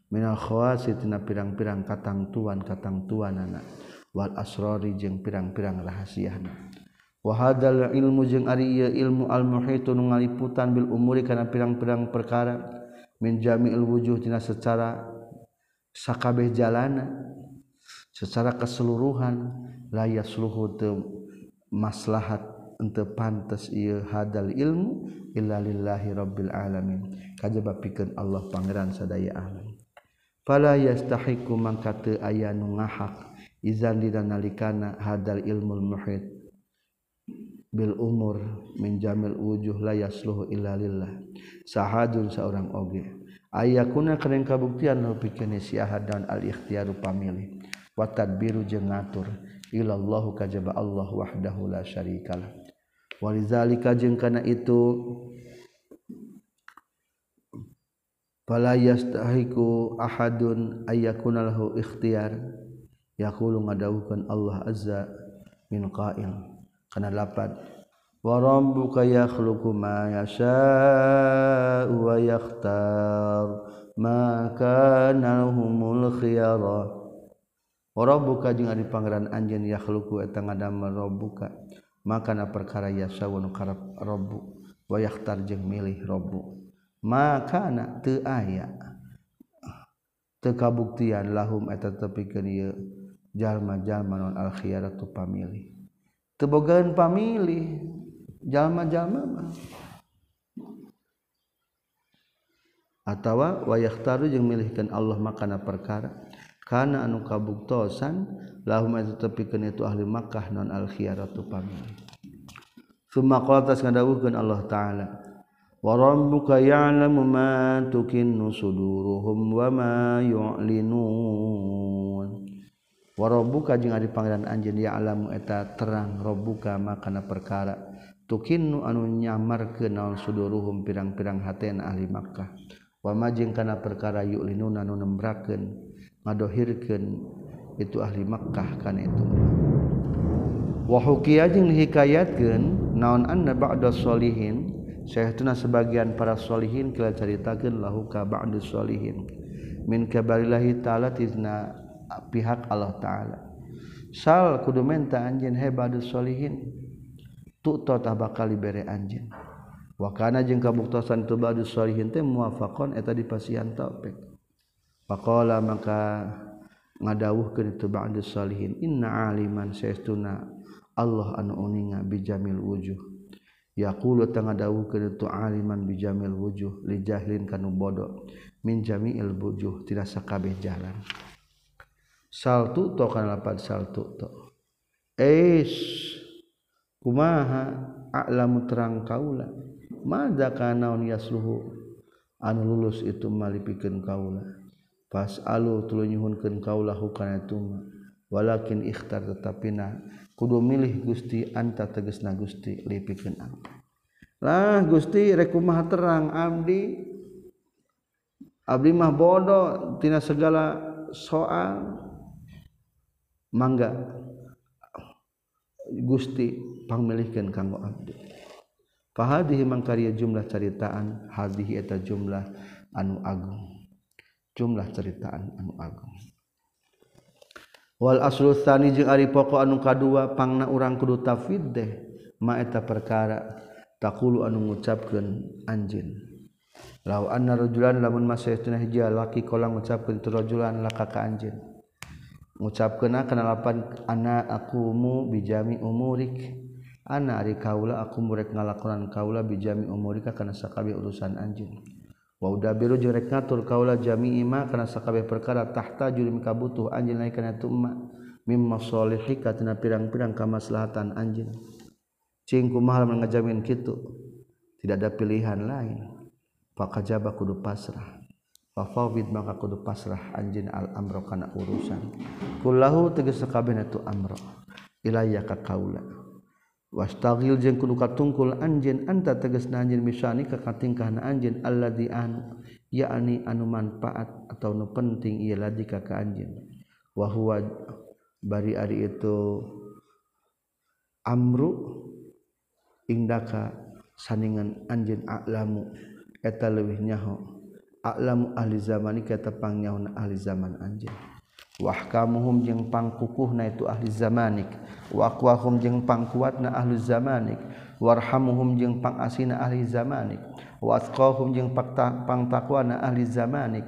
minal khawasi tina pirang-pirang katangtuan katangtuanana. Wal asrori jeung pirang-pirang rahasiana wa hadzal ilmu jeung ari ieu ilmu al muhitun ngaliputan bil umuri kana pirang-pirang perkara. Min jami'il wujuh tina secara sakabeh jalana. Secara keseluruhan la yasluhu teu maslahat ente pantes ieu hadal ilmu illa lillahi rabbil alamin. Kajaba pikeun Allah pangeran sadaya alam fala yastahiqu mangka teu aya nu ngahak izan dina hadal ilmul muhit. Bil umur min jamil wujuh la yasluhu illa lillah. Sahadun seorang oge. Ayakuna keren kabuktian nu pikeun si ahad dan al ikhtiaru pamilih watad biru je ngatur illallahu kajba Allah wahdahu la syarikalah. Walizalika jeung kana itu fala yastahiku ahadun ayyakuna lahu ikhtiyar. Yaqulu ngadawukeun Allah azza min qail. Kana lapat wa rabbuka yakhluqu ma yasha'u wa yakhtar ma kana lahumul khiyarah buka jeung Ari Pangeran anjeun yakhluqu eta ngadamel Maka na perkara yasawun karep robbu wayahtar jeung milih robbu makana teu aya teu kabuktian lahum eta tepikeun ieu jalma-jalma non al khiyaratu pamilih. Teu bogaan pamilih jalma-jalma mah. Atawa wayahtaru jeung milihkeun Allah makana perkara. karena anu kabuktosan lahum itu tepikeun itu ahli Makkah non al khiyaratu pamer summa qala tas ngadawuhkeun Allah taala Warabbuka ya'lamu ma tukinnu suduruhum wa ma yu'linun. Warabbuka jeung ari pangeran anjeun ya'lamu eta terang rabbuka makana perkara tukinnu anu nyamarkeun naon suduruhum pirang-pirang hatena ahli Makkah. Wa ma jeung kana perkara yu'linun anu nembrakeun ngadohirkeun itu ahli Makkah kan itu wa hukiya jeung dihikayatkeun naon anna ba'da sholihin Syekhuna sebagian para sholihin kila caritakeun lahu ka ba'du sholihin. Min kabarillahi ta'ala tizna pihak Allah ta'ala. Sal kudu menta anjeun he ba'du sholihin tu'ta tah bakal dibere anjeun. Wa kana jeung kabuktosan tu ba'du sholihin teh muwafaqon eta dipasihan taufik. Pakola maka ngadawuhkeun itu ba'du sholihin inna aliman saestuna Allah anu uninga bijamil wujuh. Yaqulu tanga dawuhkeun itu aliman bijamil wujuh li jahlin kanu bodoh min jami'il wujuh tidak sakabeh jalan. Saltu to kana lapat saltu to. Es kumaha a'lamu terang kaula? Mada kana yasluhu? Anu lulus itu malipikeun kaula pas alu tulu nyuhunkeun kaulahu kana tuma walakin ikhtar tetapina kudu milih Gusti anta tegesna Gusti lipikeun angka lah Gusti rek kumaha terang abdi. Abdi mah bodoh tina segala soal. Mangga Gusti pangmilihkeun kanggo abdi. Fahadhihi mangkarya jumlah caritaan hadhihi eta jumlah anu agung. jumlah ceritaan anu Agung. Wal asani Ari pokok anu kadua pangna urang kudu tafid deh. Maeta perkara takulu anu ngucapkan anjin anna rajulan lamun laki kolang gucapkan laka lakaka anjin ngucapkan kenalapan anak akumu bijami umurik. Anak ari kaula aku murek ngalakonan kaula bijami umurika karena sakabeh urusan anjing biru jerek ngatur kaula jamiima kana sakabeh perkara tahta jurim kabutuh anjeun lain kana itu emak mimma solihika tina pirang-pirang kamaslahatan anjeun cing kumaha ngajamin kitu? Tidak ada pilihan lain. Pakajaba kudu pasrah. Fafawid maka kudu pasrah anjeun al amro kana urusan. Kullahu tegas sakabeh itu amro. Ilayya ka kaula. Wastagil jeung kudu katungkul anjeun anta tegas anjeun misani ka katingkahna anjeun alladzi anu yakni anu manfaat atau nu penting ieu ladi ka ka anjeun. Wa huwa bari ari itu amru indaka saningan anjeun a'lamu eta leuwih nyaho. A'lamu ahli zamani ka tepang ahli zaman anjeun wahkamuhum jeung pangkukuhna itu ahli zamanik. Waqwahum jeung pangkuatna ahli zamanik. Warhamuhum jeung pangasina ahli zamanik. Wasqahum jeung pangtakwana ahli zamanik.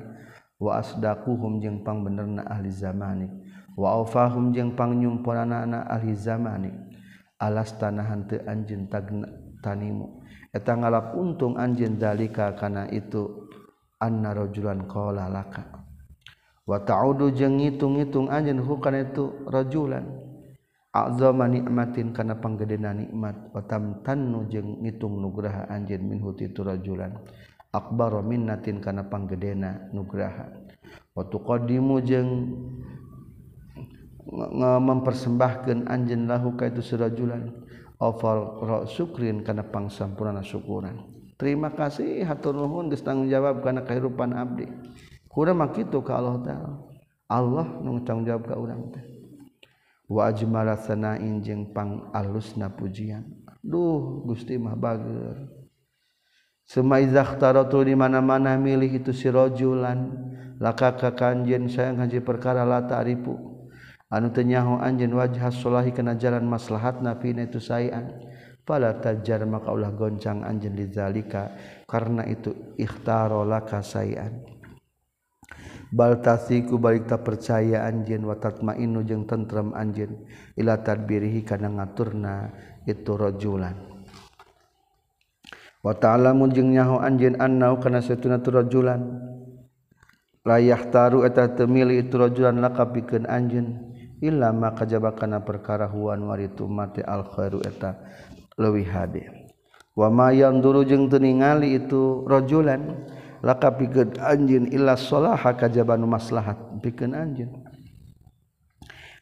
Wa asdaquhum jeung pangbenerna ahli zamanik. Wa aufahum jeung pangnyumpunana ahli zamanik. Alas tanahan teu anjeun tanimu. Eta ngalap untung anjeun dalika kana itu anna rajulan qala laka wataudu jeung ngitung-ngitung anjeun hukana itu rajulan. Azama nikmatin kana panggedena nikmat. Watam tannu jeung ngitung nugraha anjeun minhu itu rajulan. Akbar minnatin kana panggedena nugraha. Wa tuqaddimu jeung mempersembahkeun anjeun lahu ka itu surajulan afal syukrin kana pangsampurna syukuran. Terima kasih hatur nuhun geus tanggung jawab kana kehidupan abdi kurang mah kitu ka Allah taala. Allah nu tanggung jawab ka urang teh wa ajmala sanain jeung pang alusna pujian. Duh Gusti mah bageur Semaizakhtaratul di mana-mana milih itu si rojulan. Laka ka kanjeun sayang haji perkara la ta'rifu. Anu teu nyaho anjeun wajah solahi kana jalan maslahatna fi itu sayan. Fala tajar maka ulah goncang anjeun lizalika karena itu ikhtaro laka sayan. baltasiku balik tak percaya anjin watat mainu jeung tentrem anjin. Ila tadbirihi kana ngaturna itu rajulan wa ta'lamu jeung nyaho anjin annau kana satuna tu rajulan layah taru eta teu milih itu rajulan laka pikeun anjeun illa ma kajaba kana perkara huwan waritu mate al khairu eta leuwih hade wa ma yanduru jeung teu ningali itu rajulan laka pikeun anjeun illa salaha kajabanu maslahat. Pikeun anjeun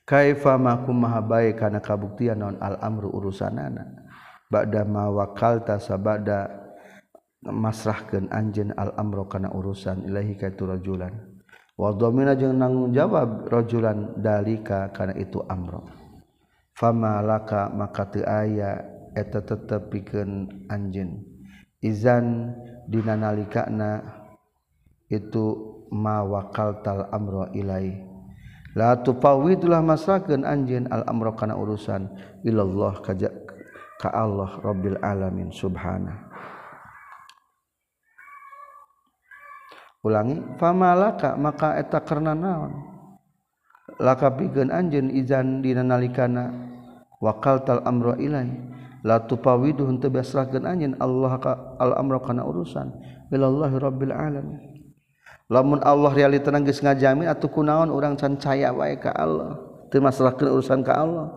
kaifa ma kumaha bae kana kabuktian naon al amru urusanana. Ba'da ma wakalta sabada masrahkeun anjeun al amru kana urusan ilahi ka itu rajulan. Wa dhamina jeung nanggung jawab rajulan dalika kana itu amro fama laka maka teu aya eta tetep pikeun anjeun izan dina nalikana itu ma wakaltal amro ilai. La tupawidlah masrakeun anjeun al amro kana urusan. Ilallah ka ka Allah rabbil alamin subhana. Ulangi famalaka maka eta karena naon? Laka pikeun anjeun izan dina wakal wakaltal amro ilai. la tupawidu henteu basrahkeun anjeun Allah ka al-amra kana urusan billahi rabbil alamin. Lamun Allah realita geus ngajamin atuh kunaon urang can caya wae ka Allah teu masrahkeun urusan ka Allah.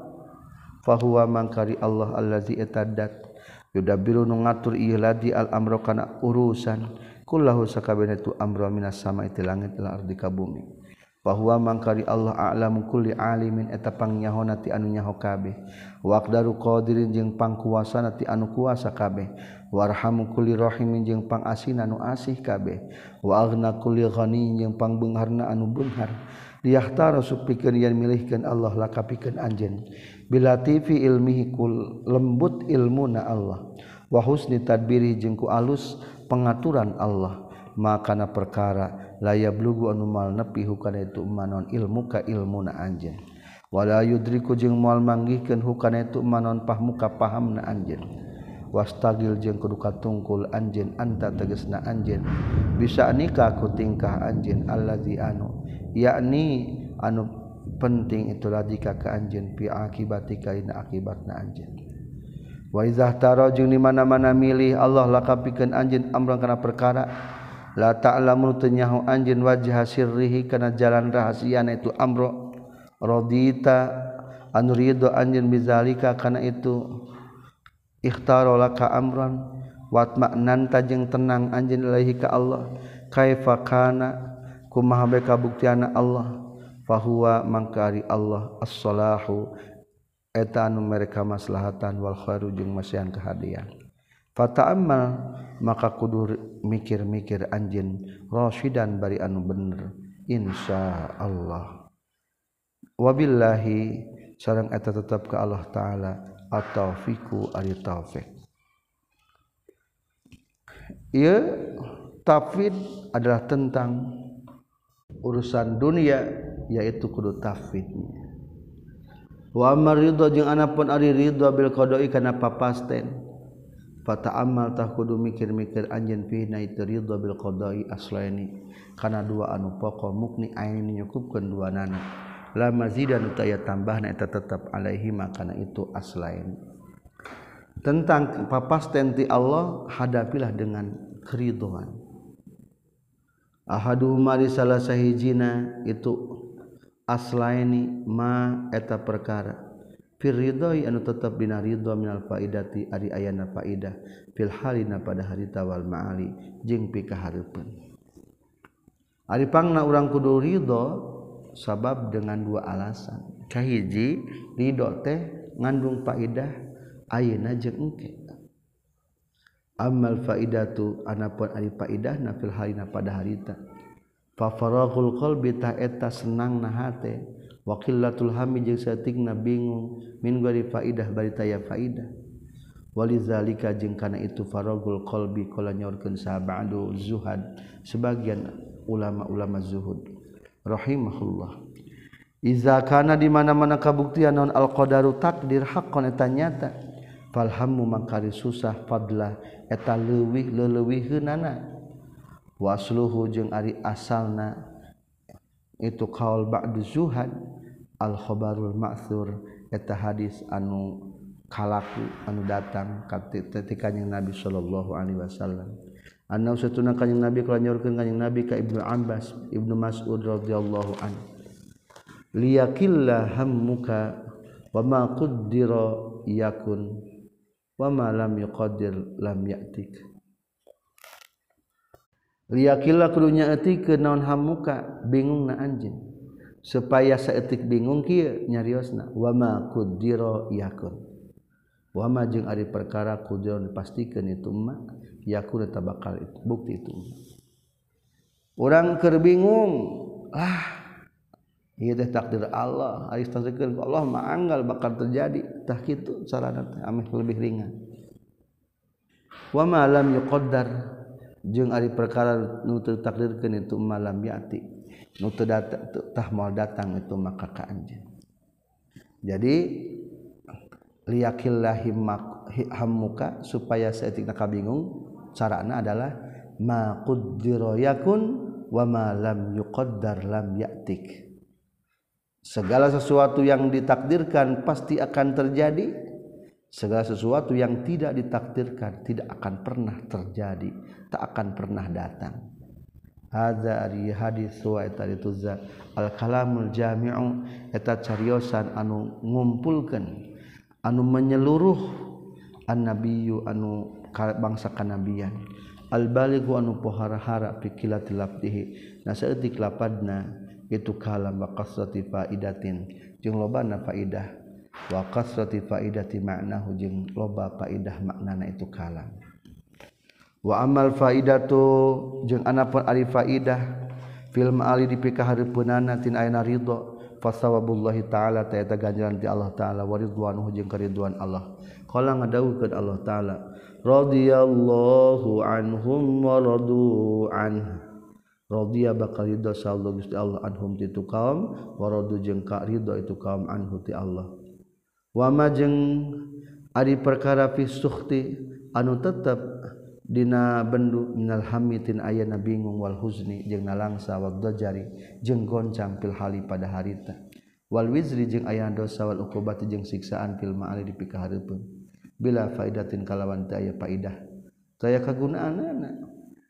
Fa huwa mangkari Allah allazi etadat yudabiru nu ngatur ieu ladi al-amra kana urusan. Kullahu sakabehna tu amra minas sama'i langit lan ardi ka bumi. bahwa mangkari Allah a'lamu kulli alimin eta pangnyaho ti anu nyaho kabeh. Waqdaru qadirin jeung pangkuasa ti anu kuasa kabeh. Warhamu kulli rahimin jeung pangasih anu asih kabeh. Wa aghna kulli ghani jeung pangbeungharna anu beunghar liyahtara supikeun yen milihkeun Allah lakapikeun anjeun. Bila tifi ilmihi kul lembut ilmuna Allah. Wa husni tadbiri jeung ku alus pengaturan Allah. Makana perkara layab lugu anumal nepi hukana itu manon ilmu ka ilmu na anj wala yudriku jeung mual manggihkeun hukana itu manon pahmuka paham na anjeun. Wastagil jeung kudu katungkul anjeun anta tegesna anjeun. Bisa nikah ku tingkah anjeun allazi anu yakni anu penting itulah jika ka anjeun pi akibatika ina akibatna anjeun. Waizah taro jeung di mana-mana milih Allah lakapikeun anjeun amran kana perkara. la ta'lamu tunyahu anjin wajha sirrihi kana jalan rahasiana itu amro. Radita anu ridho anjin bizalika kana itu. Ikhtaro laka amran. Wat maknan tajeng tenang anjin ilahi ka Allah. Kaifa kana? Kumaha bae kabuktiana Allah? Fahuwa mangkari Allah. As-salahu. Eta anu mereka maslahatan wal khairu jeung masihan kehadian. fata'amal maka kudu mikir-mikir anjin rasyidan bari anu bener insya Allah wabillahi sarang eta tetap ke Allah taala atau fiku ari taufik ieu tafwid adalah tentang urusan dunia yaitu kudu tafwidnya wa maridha jeung anapun ari ridha bil qada'i kana papasten. Fata amal tah kudu mikir-mikir anjen fihna itu ridho bil qadai aslaini. Kana dua anu pokok mukni ain nyukupkeun dua nana. La mazidan utaya tambahna eta tetep alaihi makana itu aslain. Tentang papasten ti Allah hadapilah dengan keridhaan. Ahaduhuma li salah sahijina itu aslaini ma eta perkara. Firridhoi anu tetap dina ridho minal faidati ari ayana faidah fil halina pada harita wal ma'ali jeung pikahareupeun. Ari pangna urang kudu ridho sabab dengan dua alasan. Kahiji ridho teh ngandung faidah ayeuna jeung engke. Amal faidatu anapun ari faidahna fil halina pada harita. Fa faragul qalbi ta eta senang na hate wakillatul hami jeung saeutikna bingung min gari faidah bari taya faidah. Walizalika jeung kana itu faragul qalbi kala nyorkeun sahabadu zuhad sebagian ulama-ulama zuhud. Rahimahullah. Iza kana di mana-mana kabuktian non al qadaru takdir haqqan eta nyata. Falhammu mangkari susah fadlah eta leuwih leleuwiheunana wasluhu jeung ari asalna. itu kaul ba'du zuhad al khabarul ma'thur eta hadis anu kalaku anu datang ketika yang Nabi sallallahu alaihi wasallam. Anna satuna kanjing Nabi kalau nyorkeun kanjing Nabi ka Ibnu Abbas Ibnu Mas'ud radhiyallahu anhu liyakilla hammuka wa ma qaddira yakun wa ma lam yuqaddir lam ya'tik. liyakilah kudunya etik ke naon hamuka bingung na anjing supaya seetik bingung kia nyariosna wama kudiro yakun. Wama jeung ari perkara kudiro dipastikan itu ma yakun eta bakal itu bukti itu orang kerbingung ah iya teh takdir Allah ari takdir Allah maanggal bakal terjadi. Tah kitu carana teh ameh lebih ringan. Wama lam yuqaddar. Jeung ari perkara nu takdirkeun itu malam yati. Tah mau datang itu maka ke anj jadi liakillahimmuka supaya saya bingung carana adalah makuddiroyakun wamalam yuqaddar lam ya'tik. Segala sesuatu yang ditakdirkan pasti akan terjadi segala sesuatu yang tidak ditakdirkan tidak akan pernah terjadi tak akan pernah datang. Hadza ari hadis wa eta za al kalamul jami'u eta cariosan anu ngumpulkeun anu menyeluruh an anu bangsa kanabian al balighu anu pohara-hara fi qilatil labdihi na saeutik lapadna itu kalam wa kasrati faidatin. Jeung lobana faidah wa kasrati faidati maknahu jeung loba faidah maknana itu kalam wa amal faidatu jeung anapun ari faidah film ali dipikah hareupeunana tin ayeuna ridho fasawabullahi taala ta eta ganjaran ti Allah taala wa ridwanuhu jeung karidwan Allah. Qala ngadawukeun Allah taala radhiyallahu anhum wa radu an. Radhiya bakal ridho sallallahu Allah anhum ti tu kaum wa radu jeung ka ridho itu kaum anhu ti Allah wama jeung ari perkara fi sukhti anu tetep dina bendu minal hamitin ayana bingung wal huzni jeung nalangsa waqda jari jeung goncang fil hali pada harita. Wal wizri jeung aya dosa wal uqubati jeung siksaan fil ma'ali di pikahareupeun bila faidatin kalawan teu aya faidah. Teu kagunaan kagunaanna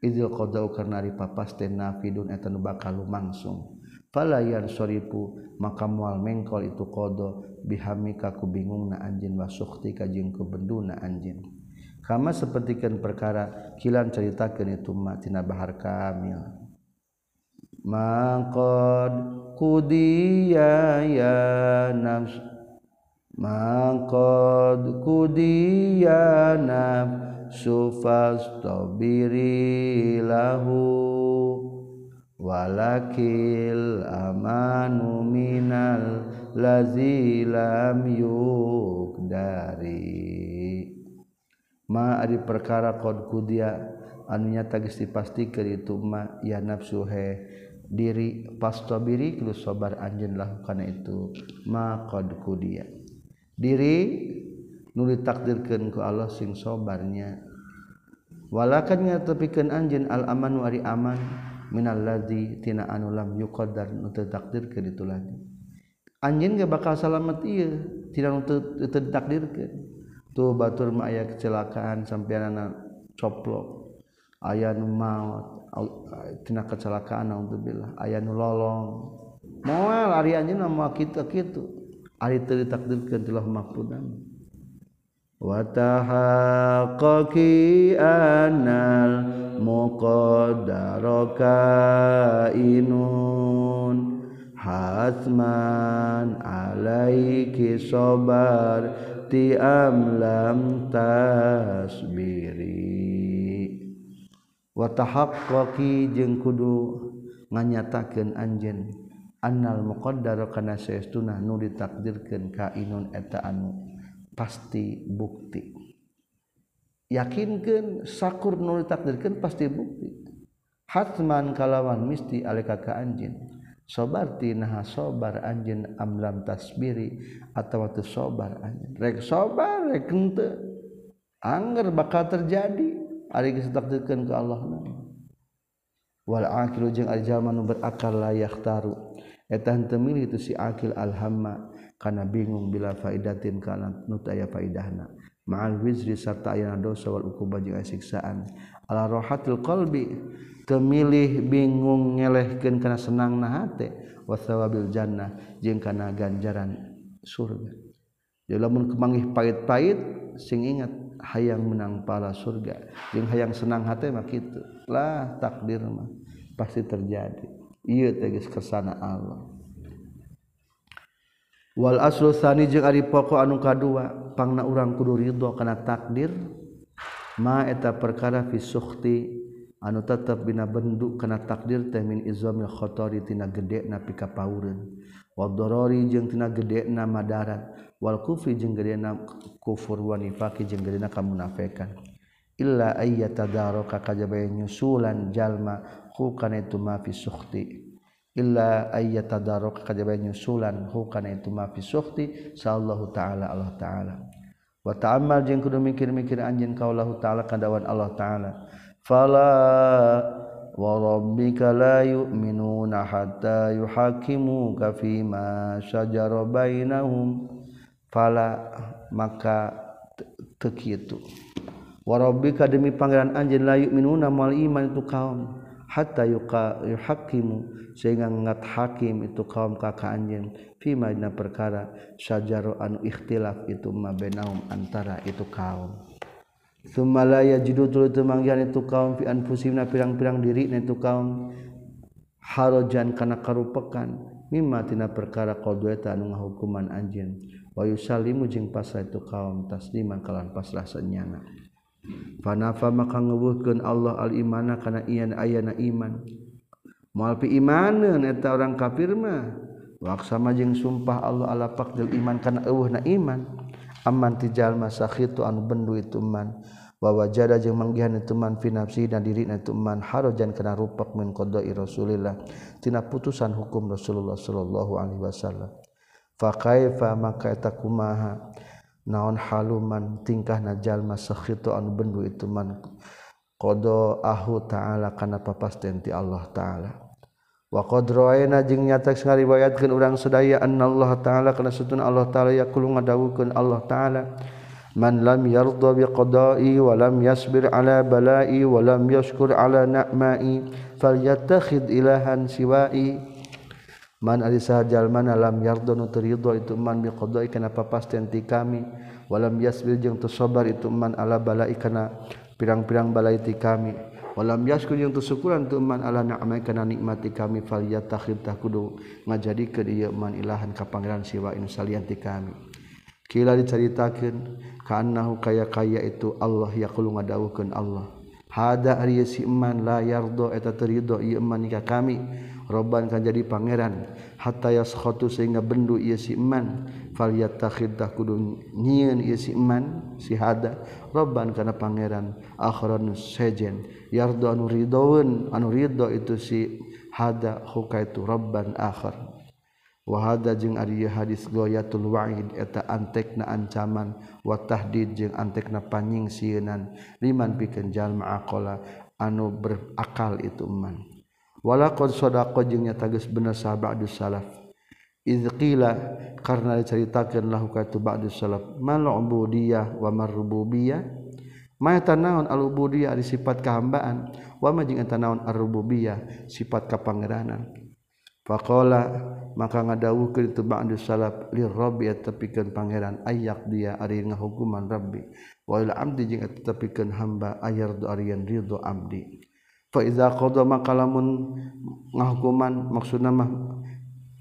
idil qadau karna ari papasten nafidun eta nu bakal lumangsung. falayan soripu maka mual mengkol itu kodo bihamika ku bingung na anjin wasukti kajing ku bendu na anjin. Kama sepertikan perkara kilan ceritakan itu matina bahar kamil. Mangkod kudia ya nafs mangkod kudiya nafsu fastabiri lahu. walakil amanu minal lazilam yuk dari ma ari perkara qad kudia anu nyata geus dipastikeun itu ma ya nafsu he diri pastabiri kudu sabar anjeun lah kana itu ma qad kudia diri nu ditakdirkeun ku Allah sing sabarnya. Walakannya tepikeun anjeun al amanu ari aman. minalladditina anu lam yuqaddar nu teu takdirkeun itu ladi anjeun ge bakal salamet ieu tidak nu teu takdirkeun tuh batur mah aya kecelakaan sampeanana coplok. Aya nu maot tina kecelakaan naudzubillah aya nu lolong. Moal ari anjeun mah kitu kitu. Ari teu ditakdirkeun ti Allah mahfudan. Wa tahaqqaqi anal muqaddarakainun. Hasman alaiki ti tiam lam tasbiri. Watahaqqaqi jeung kudu nganyatakeun anjeun. Annal muqaddar kana saestuna nu ditakdirkeun ka inun eta anu pasti bukti. yakinkan sakur nu ditakdirkeun pasti bukti. Hatman kalawan misti alika ka anjin sobarti naha sobar anjin amlam tasbiri atau waktu sobar anjin rek sobar rek ente. Anger bakal terjadi. Ari geus ditakdirkeun ka Allah na. Wal aqilu jeung ari jalma nu berakal la yahtaru eta henteu milih itu si akil alhamma kana bingung bila faidatin kana nutaya faidahna. ma'al wizri sarta ayana dosa wal ukubah jeung siksaan ala rohatil qalbi temilih bingung ngelehkeun kana senangna hate wa thawabil jannah jeung kana ganjaran surga. Jadi lamun kemanggih pahit-pahit sing ingat hayang menang pala surga. Jeung hayang senang hate mah kitu. Lah takdir mah pasti terjadi. Ieu tegas kesana Allah. wal aslu tsani jeung ari pokok anu kadua pangna urang kudu ridho kana takdir ma eta perkara fi sukhti anu tetep bina bendu kana takdir teh min izamil khatari tina gede na pika paureun wal darari jeung tina gede na madarat wal kufri jeung gede na kufur wa nifaqi jeung gede na kamunafikan. Illa ayyatadaraka kajaba nyusulan jalma ku kana itu ma fi sukhti. illa ayyatadarruk kajaba nyusulan hu kana itu ma fi suhti sallallahu taala Allah taala. Wa ta'ammal jeung kudu mikir-mikir anjeun kaulahu taala kadawan Allah taala. Fala wa rabbika la yu'minuna hatta yuhakimuka fi ma syajara bainahum. Fala maka teu kitu wa rabbika demi pangeran anjeun la yu'minuna mal iman itu kaum. Hatta yuhakimu. sehingga ngat hakim itu kaum kakak anjing. Fima dina perkara sajaro anu ikhtilaf itu ma benaum antara itu kaum. Summa la yajidu tulu temanggian itu kaum fi anfusihna pirang-pirang diri itu kaum. Harojan kana karupekan mimma tina perkara qadwata anu ngahukuman anjeun wa yusallimu jeung pasrah itu kaum tasliman kalan pasrah senyana. Fanafa maka ngeuweuhkeun Allah al imana kana ian ayana iman. mualpi imanen eta orang kafir mah. Waksama jeung sumpah Allah ala faqdil iman kana eueuh na iman. Aman ti jalma sakhitu anu bendu itu man. Wa wajada jeung manggihan itu man fi nafsi dan diri na itu man. Harajan kana rupak min qada'i Rasulillah. Tina putusan hukum Rasulullah sallallahu alaihi wasallam. Fa kaifa maka eta kumaha? Naon haluman tingkah na jalma sakhitu anu bendu itu man? Qada ahu ta'ala kana papasten ti Allah ta'ala. waqadroena jeung nyataks ngariwayatkeun urang sedayaan Allah ta'ala kana sutun Allah ta'ala yakulu ngadawukeun Allah ta'ala. Man lam yarda biqada'i wa lam yasbir ala bala'i wa lam yashkur ala na'ma'i falyattakhid ilahan siwa'i. Man ari sahajal mana lam yarda nu ridha itu man bi qada'i kana papasten ti kami. Wa lam yasbir jeung teu sabar itu man ala bala'i kana pirang-pirang balai ti kami. walam yasku jeung syukuran teu man ala ni'mai kana nikmati kami falyattakhid tah kudu ngajadikeun ieu man ilahan ka pangeran siwa in salian ti kami. Kila dicaritakeun kaannahu kaya kaya itu Allah yaqulu ngadawuhkeun Allah. Hada ari si man la yardo eta teu ridho ieu man ka kami. Robban kan jadi pangeran. Hatta yaskhatu sehingga bendu ieu si man. falyattakhiddah kudu nyieun ieu si iman si hada. Rabban kana pangeran akhiran sejen. Yardo anu ridoeun anu ridho itu si hada hukaitu rabban akhir wa hada jeung ari hadis goyatul wa'id eta antekna ancaman. Wa tahdid jeung antekna panyingsienan liman pikeun jalma aqala anu berakal itu man walaqad sadaqa jeung nyata geus bener sahabat salaf. Idz qila karena diceritakeun lahu ka tu ba'dus salaf mal ubudiyah wa marrububiyah Ma naon al-ubudiyah ari sifat kahambaan wa ma jeung eta naon ar-rububiyah sifat kapangeranan. Faqala maka ngadawukeun itu ba'du salaf li rabbi tepikeun pangeran ayak dia ari ngahukuman rabbi. Wa ila abdi jeung tepikeun hamba ayar do arian ridho abdi fa iza qada maka lamun ngahukuman maksudna mah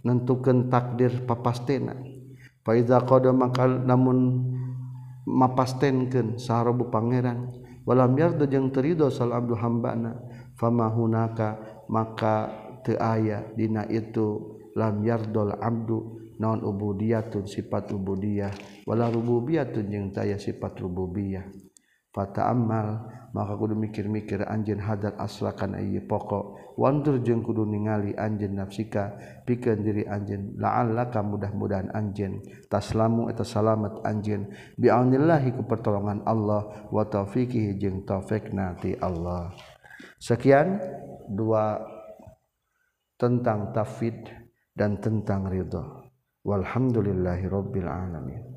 nentukan takdir papastena. Faiza qada maka namun mapastenkeun saharobu pangeran walam yarda jeung terido sal abdu hambana fama hunaka? Maka teu aya dina itu lam yardol abdu naon ubudiyatun sifat ubudiyah wala rububiyatun jeung taya sifat rububiyah. fata amal maka kudu mikir-mikir anjin hadat aslakan iya pokok. Wantur jeng kudu ningali anjin nafsika pikeun diri anjin la'allaka mudah-mudahan anjin taslamu eta salamat anjin bi'aunillahi ku pertolongan Allah wa taufiqihi jeung taufikna ti Allah. Sekian dua tentang tafid dan tentang ridha. Walhamdulillahi rabbil alamin.